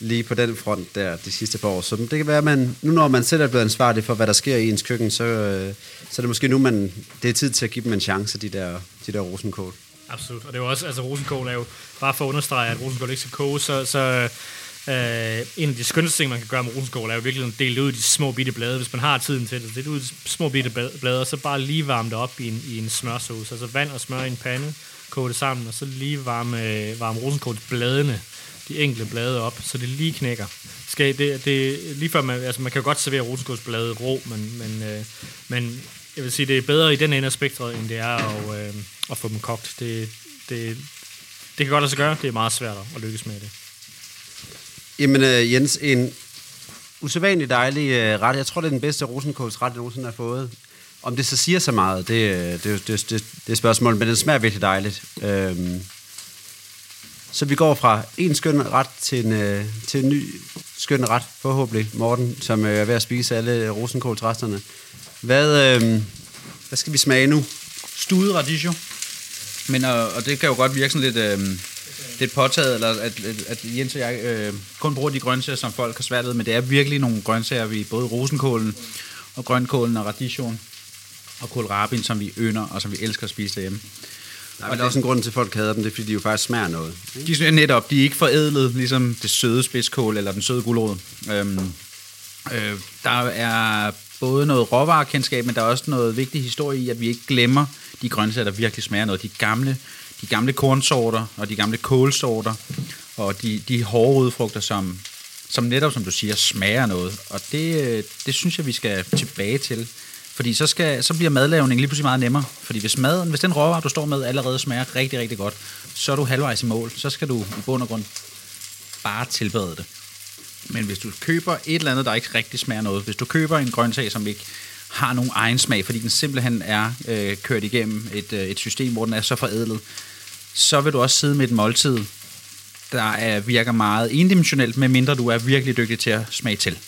lige på den front der de sidste par år. Så det kan være, at man, nu når man selv er blevet ansvarlig for, hvad der sker i ens køkken, så, øh, så er det måske nu, man, det er tid til at give dem en chance, de der, de der rosenkål. Absolut, og det er jo også, altså rosenkål er jo, bare for at understrege, at rosenkål ikke skal koge, så, så øh, en af de skønneste ting, man kan gøre med rosenkål, er jo virkelig at dele ud i de små bitte blade, hvis man har tiden til det. Det ud i de små bitte blade, og så bare lige varme det op i en, i en smørsauce. Altså vand og smør i en pande, koge det sammen, og så lige varme, øh, varme rosenkålsbladene, de enkelte blade op, så det lige knækker. Skal det, det, lige før man, altså man kan jo godt servere rosenkålsblade rå, men, men, øh, men jeg vil sige, det er bedre i den ende af spektret, end det er at, øh, at få dem kogt. Det, det, det kan godt lade sig gøre, det er meget svært at lykkes med det. Jamen øh, Jens, en usædvanlig dejlig øh, ret. Jeg tror, det er den bedste rosenkålsret, jeg nogensinde har fået. Om det så siger så meget, det, det, det, det, det, det er spørgsmålet, men den smager virkelig dejligt. Øhm, så vi går fra en skøn ret til en, øh, til en ny skøn ret, forhåbentlig, Morten, som øh, er ved at spise alle rosenkålsresterne. Hvad, øh, hvad skal vi smage nu? Studet radicchio. Men, og, og det kan jo godt virke sådan lidt, øh, lidt påtaget, eller at, at, at Jens og jeg øh, kun bruger de grøntsager, som folk har svært ved, men det er virkelig nogle grøntsager, vi både rosenkålen og grønkålen og radicchioen og kålrabien, som vi ynder og som vi elsker at spise derhjemme. Der er også en grund til, at folk hader dem, det er, fordi de jo faktisk smager noget. De er netop, de er ikke forædlet, ligesom det søde spidskål eller den søde gulerod. Øhm, øh, der er både noget råvarekendskab, men der er også noget vigtig historie i, at vi ikke glemmer de grøntsager, der virkelig smager noget. De gamle, de gamle kornsorter og de gamle kålsorter og de, de hårde rødfrugter, som, som netop, som du siger, smager noget. Og det, det synes jeg, vi skal tilbage til. Fordi så, skal, så bliver madlavningen lige pludselig meget nemmere. Fordi hvis maden, hvis den råvarer, du står med, allerede smager rigtig, rigtig godt, så er du halvvejs i mål. Så skal du i bund og grund bare tilberede det. Men hvis du køber et eller andet, der ikke rigtig smager noget, hvis du køber en grøntsag, som ikke har nogen egen smag, fordi den simpelthen er øh, kørt igennem et, øh, et system, hvor den er så forædlet, så vil du også sidde med et måltid, der er, virker meget endimensionelt, medmindre du er virkelig dygtig til at smage til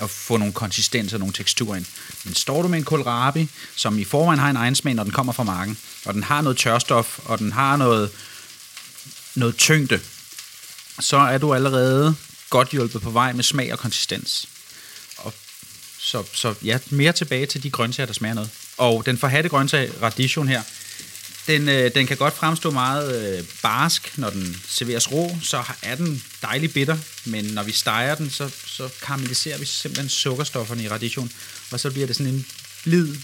at få nogle konsistens og nogle teksturer ind. Men står du med en kohlrabi, som i forvejen har en egen smag, når den kommer fra marken, og den har noget tørstof, og den har noget, noget tyngde, så er du allerede godt hjulpet på vej med smag og konsistens. Og så, så ja, mere tilbage til de grøntsager, der smager noget. Og den forhatte grøntsag, radicchioen her, den, øh, den kan godt fremstå meget øh, barsk, når den serveres rå, så er den dejlig bitter, men når vi steger den, så, så karamelliserer vi simpelthen sukkerstofferne i radicchioen, og så bliver det sådan en blid,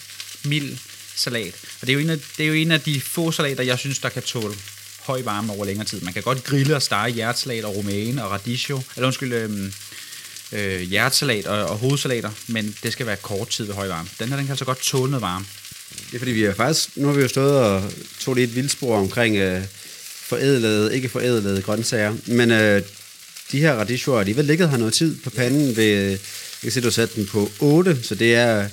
mild salat. Og det er, jo en af, det er jo en af de få salater, jeg synes, der kan tåle høj varme over længere tid. Man kan godt grille og stege hjertesalat og romaine og radicchio, eller undskyld, øhm, øh, øh, hjertesalat og, og hovedsalater, men det skal være kort tid ved høj varme. Den her, den kan altså godt tåle noget varme. Det er fordi, vi har faktisk, nu har vi jo stået og tog lidt et vildspor omkring øh, forædlede, ikke forædlede grøntsager, men øh, de her radicchioer har alligevel ligget her noget tid på panden ved, jeg kan se, du har sat den på 8, så det er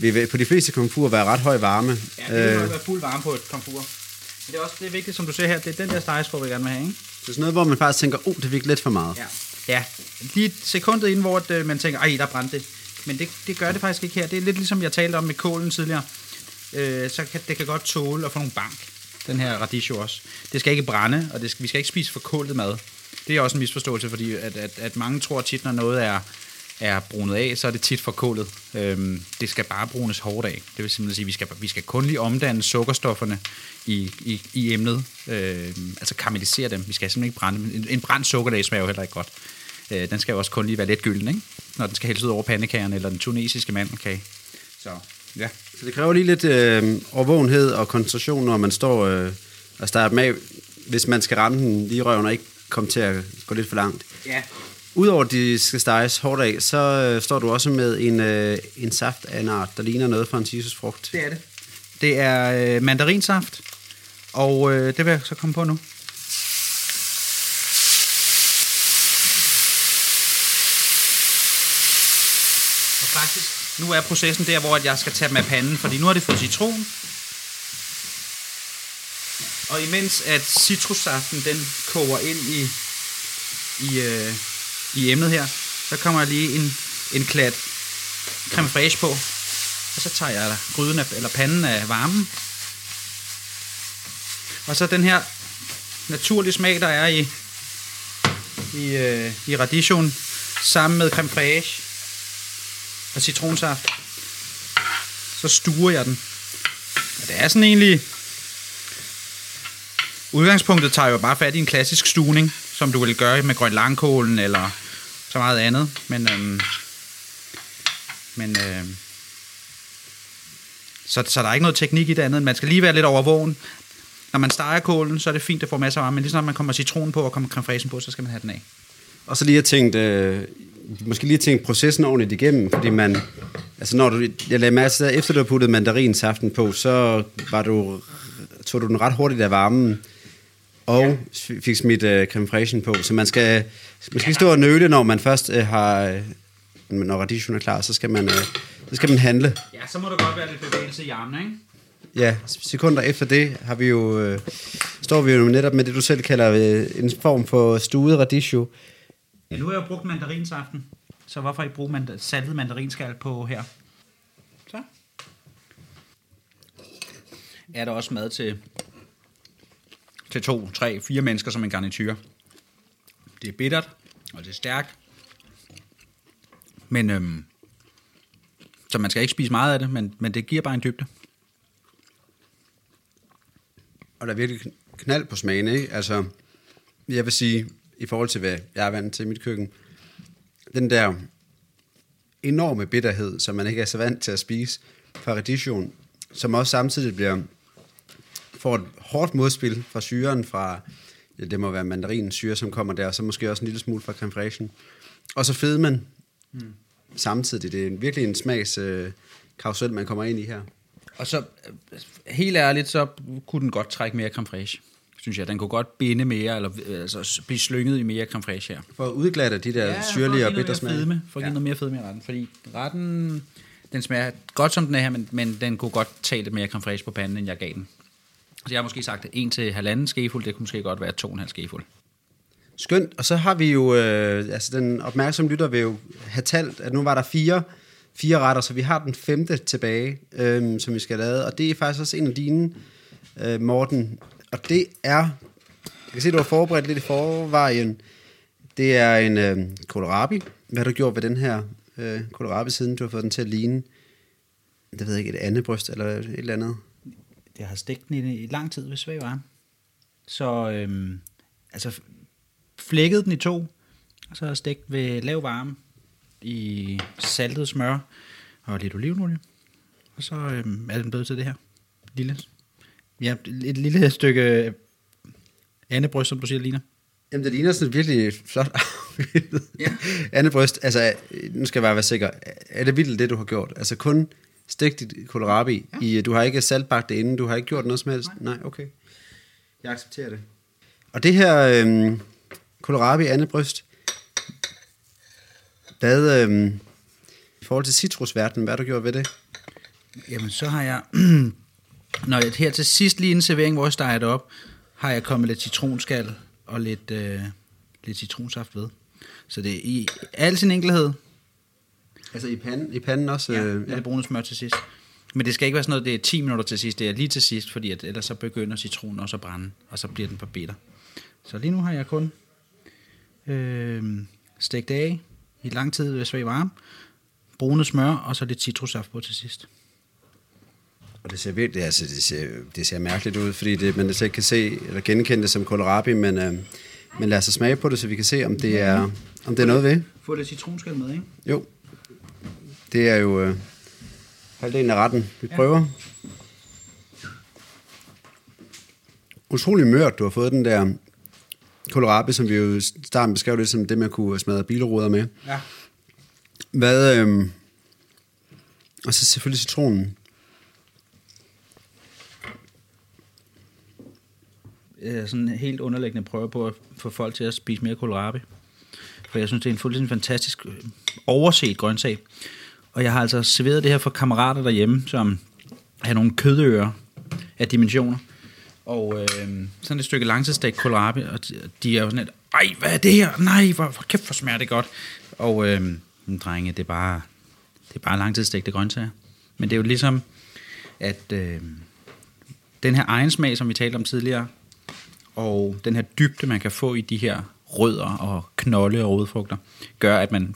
vil på de fleste komfurer være ret høj varme. Ja, det vil nok være fuld varme på et komfur. Men det er også det er vigtigt, som du ser her, det er den der stegeskrog, vi gerne vil have, ikke? Så sådan noget, hvor man faktisk tænker, oh, det fik lidt for meget. Ja. Ja, lige et sekundet inden, hvor øh, man tænker, ej, der brændte det. Men det, det gør det faktisk ikke her. Det er lidt ligesom jeg talte om med kålen tidligere. Øh, så kan det kan godt tåle at få nogle bank, den her radisjo også. Det skal ikke brænde, og det skal, vi skal ikke spise for mad. Det er også en misforståelse, fordi at, at, at mange tror tit, når noget er, er brunet af, så er det tit for kålet. Øhm, det skal bare brunes hårdt af. Det vil simpelthen sige, at vi skal, vi skal kun lige omdanne sukkerstofferne i, i, i emnet. Øhm, altså karamellisere dem. Vi skal simpelthen ikke brænde dem. En, en brændt sukkerdag smager jo heller ikke godt. Øh, den skal jo også kun lige være lidt gylden, ikke? når den skal hældes ud over pandekagerne eller den tunesiske mandelkage. Så ja. Så det kræver lige lidt øh, overvågenhed og koncentration, når man står øh, og starter med, hvis man skal ramme den lige røven og ikke komme til at gå lidt for langt. Ja, Udover at de skal steges hårdt af, så øh, står du også med en, øh, en saft af en art, der ligner noget fra en citrusfrugt. det er det. Det er øh, mandarinsaft, og øh, det vil jeg så komme på nu. Og faktisk, nu er processen der, hvor at jeg skal tage dem af panden, fordi nu har det fået citron. Og imens at citrussaften den koger ind i, i, øh, i emnet her, så kommer der lige en, en klat creme fraiche på. Og så tager jeg gryden af, eller panden af varmen. Og så den her naturlige smag, der er i, i, øh, i radisjon, sammen med creme fraiche af citronsaft. Så stuer jeg den. Og det er sådan egentlig... Udgangspunktet tager jo bare fat i en klassisk stuning, som du ville gøre med grøn langkålen eller så meget andet. Men, øhm, men øhm, så, så der er ikke noget teknik i det andet. Man skal lige være lidt overvågen. Når man steger kålen, så er det fint at få masser af varme, men lige når man kommer citron på og kommer creme på, så skal man have den af. Og så lige have tænkt, øh, måske lige tænkt processen ordentligt igennem, fordi man, altså når du, jeg lagde mærke til, efter du har puttet mandarinsaften på, så var du, tog du den ret hurtigt af varmen, og ja. fik smidt øh, creme fraichen på. Så man skal, man skal ikke stå og nøle, når man først øh, har, når radisjon er klar, så skal man, øh, så skal man handle. Ja, så må der godt være lidt bevægelse i armene, ikke? Ja, sekunder efter det har vi jo, øh, står vi jo netop med det, du selv kalder øh, en form for stuet radisjo. Ja, nu har jeg jo brugt mandarinsaften, så hvorfor ikke bruge mand- saltet mandarinskal på her? Så. Er der også mad til, til to, tre, fire mennesker som en garnityr. Det er bittert, og det er stærkt. Men, øhm, så man skal ikke spise meget af det, men, men det giver bare en dybde. Og der er virkelig knald på smagen, ikke? Altså, jeg vil sige, i forhold til, hvad jeg er vant til i mit køkken, den der enorme bitterhed, som man ikke er så vant til at spise fra radisjon, som også samtidig bliver får et hårdt modspil fra syren fra, ja, det må være mandarinens syre, som kommer der, og så måske også en lille smule fra creme fraichen. Og så fedmen mm. samtidig. Det er en, virkelig en smags øh, karusel, man kommer ind i her. Og så, øh, helt ærligt, så kunne den godt trække mere creme fraiche, synes jeg. Den kunne godt binde mere, eller øh, altså blive slynget i mere creme fraiche her. For at udglatte de der ja, syrlige og bitter smag. Fedme, for at give Ja. noget mere fedme i retten. Fordi retten, den smager godt som den er her, men, men den kunne godt tage lidt mere creme fraiche på panden, end jeg gav den. Så jeg har måske sagt 1 til halvanden skefuld, det kunne måske godt være 2,5 skefuld. Skønt. Og så har vi jo, øh, altså den opmærksomme lytter vil jo have talt, at nu var der fire, fire retter, så vi har den femte tilbage, øh, som vi skal have lavet. Og det er faktisk også en af dine, øh, Morten. Og det er, jeg kan se, du har forberedt lidt i forvejen. Det er en øh, kohlrabi. Hvad har du gjort ved den her øh, kohlrabi, siden du har fået den til at ligne, det ved jeg ikke, et andet bryst eller et eller andet? Jeg har stegt den i, i lang tid ved svag varme. Så øhm, altså flækket den i to, og så har jeg stegt ved lav varme i saltet smør og lidt olivenolie. Og så øhm, er den blevet til det her. Lille. Ja, et lille stykke andebryst, som du siger, ligner. Jamen, det ligner sådan virkelig flot. Ja. Andet bryst, altså, nu skal jeg bare være sikker. Er det vildt, det du har gjort? Altså kun stegt dit kohlrabi ja. i, du har ikke saltbagt det inden, du har ikke gjort noget som helst? Nej, Nej okay. Jeg accepterer det. Og det her øhm, kohlrabi andet bryst, hvad, øhm, i forhold til citrusverdenen, hvad har du gjort ved det? Jamen, så har jeg... Når jeg her til sidst lige en servering, hvor jeg steger det op, har jeg kommet lidt citronskal og lidt, øh, lidt citronsaft ved. Så det er i al sin enkelhed. Altså i panden, i panden også? Ja, øh, lidt brune smør til sidst. Men det skal ikke være sådan noget, det er 10 minutter til sidst, det er lige til sidst, fordi at ellers så begynder citronen også at brænde, og så bliver den for bitter. Så lige nu har jeg kun øh, stegt af i lang tid ved svag varme, brune smør, og så lidt citrussaft på til sidst. Og det ser virkelig, altså det ser, det ser mærkeligt ud, fordi det, man slet ikke kan se eller genkende det som kohlrabi, men, øh, men lad os smage på det, så vi kan se, om det er, om det er noget ved. Få lidt citronskal med, ikke? Jo. Det er jo øh, halvdelen af retten, vi prøver. Utrolig mørt, du har fået den der kohlrabi, som vi jo starten beskrev lidt som det, man kunne smadre bilruder med. Ja. Hvad, øh, og så selvfølgelig citronen. Er sådan helt underliggende prøve på at få folk til at spise mere kohlrabi. For jeg synes, det er en fuldstændig fantastisk øh, overset grøntsag. Og jeg har altså serveret det her for kammerater derhjemme, som har nogle kødører af dimensioner. Og øh, sådan et stykke langtidsdag kohlrabi, og de, er jo sådan et, ej, hvad er det her? Nej, hvor, hvor kæft, hvor smager det godt. Og øh, drenge, det er bare, det er bare langtidsstegte grøntsager. Men det er jo ligesom, at øh, den her egen smag, som vi talte om tidligere, og den her dybde, man kan få i de her rødder og knolde og rodfrugter, gør, at man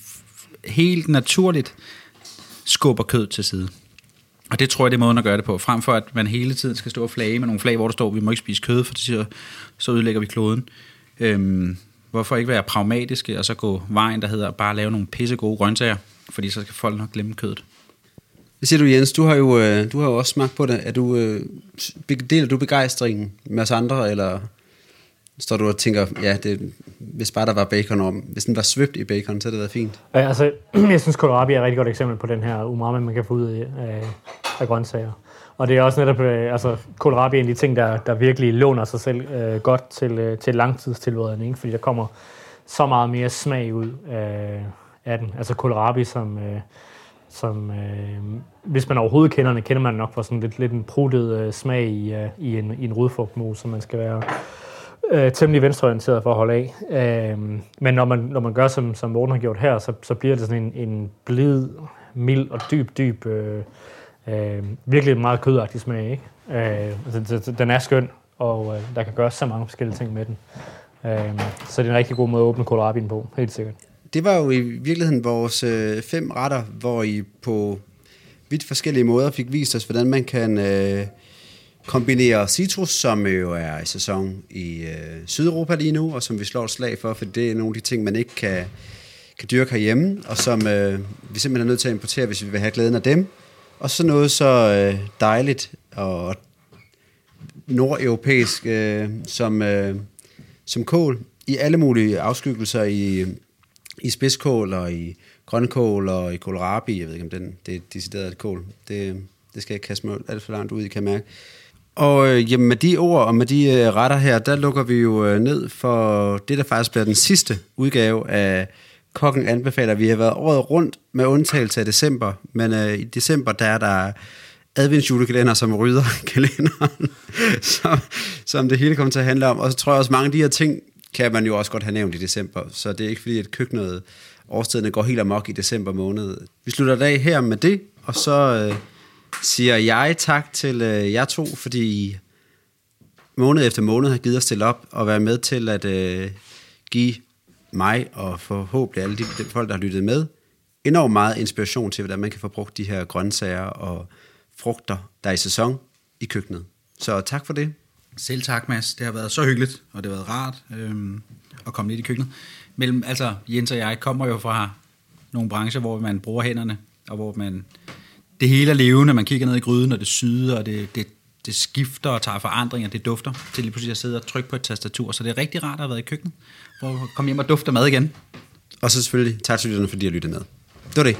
helt naturligt skubber kød til side. Og det tror jeg, det er måden at gøre det på. Frem for, at man hele tiden skal stå og flage med nogle flag, hvor der står, vi må ikke spise kød, for så, så ødelægger vi kloden. Øhm, hvorfor ikke være pragmatiske, og så gå vejen, der hedder bare lave nogle pisse gode grøntsager, fordi så skal folk nok glemme kødet. Hvad siger du, Jens? Du har jo, øh, du har jo også smagt på det. Er du, øh, deler du begejstringen med os andre, eller står du og tænker, ja, det, hvis bare der var bacon om, hvis den var svøbt i bacon, så havde det været fint. Ja, altså, jeg synes, kohlrabi er et rigtig godt eksempel på den her umami, man kan få ud af, af grøntsager. Og det er også netop, øh, altså, kohlrabi er en af de ting, der, der virkelig låner sig selv øh, godt til, øh, til langtidstilværelsen, fordi der kommer så meget mere smag ud af, af den. Altså kohlrabi, som, øh, som øh, hvis man overhovedet kender den, kender man nok for sådan lidt, lidt en pruttet øh, smag i, øh, i en, i en rodfrugtmos, som man skal være øh, temmelig venstreorienteret for at holde af. Øh, men når man, når man gør, som, som Morten har gjort her, så, så bliver det sådan en, en blid, mild og dyb, dyb, øh, øh, virkelig meget kødagtig smag. Ikke? Øh, altså, den er skøn, og øh, der kan gøres så mange forskellige ting med den. Øh, så det er en rigtig god måde at åbne kohlrabien på, helt sikkert. Det var jo i virkeligheden vores øh, fem retter, hvor I på vidt forskellige måder fik vist os, hvordan man kan øh, kombinerer citrus, som jo er i sæson i øh, Sydeuropa lige nu, og som vi slår et slag for, for det er nogle af de ting, man ikke kan, kan dyrke herhjemme, og som øh, vi simpelthen er nødt til at importere, hvis vi vil have glæden af dem. Og så noget så øh, dejligt og nordeuropæisk øh, som, øh, som kål i alle mulige afskyggelser i, i spidskål og i grønkål og i kohlrabi. Jeg ved ikke, om den, det er decideret et kål. Det, det skal jeg ikke kaste mig alt for langt ud i, kan mærke. Og øh, jamen, med de ord og med de øh, retter her, der lukker vi jo øh, ned for det, der faktisk bliver den sidste udgave af Kokken anbefaler. Vi har været året rundt med undtagelse af december, men øh, i december, der er der adventsjulekalender, som rydder kalenderen, som, som det hele kommer til at handle om. Og så tror jeg også, mange af de her ting kan man jo også godt have nævnt i december, så det er ikke fordi, at køkkenet årstiderne går helt amok i december måned. Vi slutter dag her med det, og så øh, siger jeg tak til øh, jer to, fordi I måned efter måned har givet os stille op og være med til at øh, give mig og forhåbentlig alle de, de folk, der har lyttet med, enormt meget inspiration til, hvordan man kan få brugt de her grøntsager og frugter, der er i sæson i køkkenet. Så tak for det. Selv tak, Mads. Det har været så hyggeligt, og det har været rart øh, at komme lidt i køkkenet. Mellem, altså, Jens og jeg kommer jo fra nogle brancher, hvor man bruger hænderne, og hvor man det hele er levende. Man kigger ned i gryden, og det syder, og det, det, det skifter og tager forandringer, det dufter, til lige pludselig at sidde og trykke på et tastatur. Så det er rigtig rart at have været i køkkenet, hvor komme hjem og dufte mad igen. Og så selvfølgelig tak til lytterne, fordi I har lyttet med. Det var det.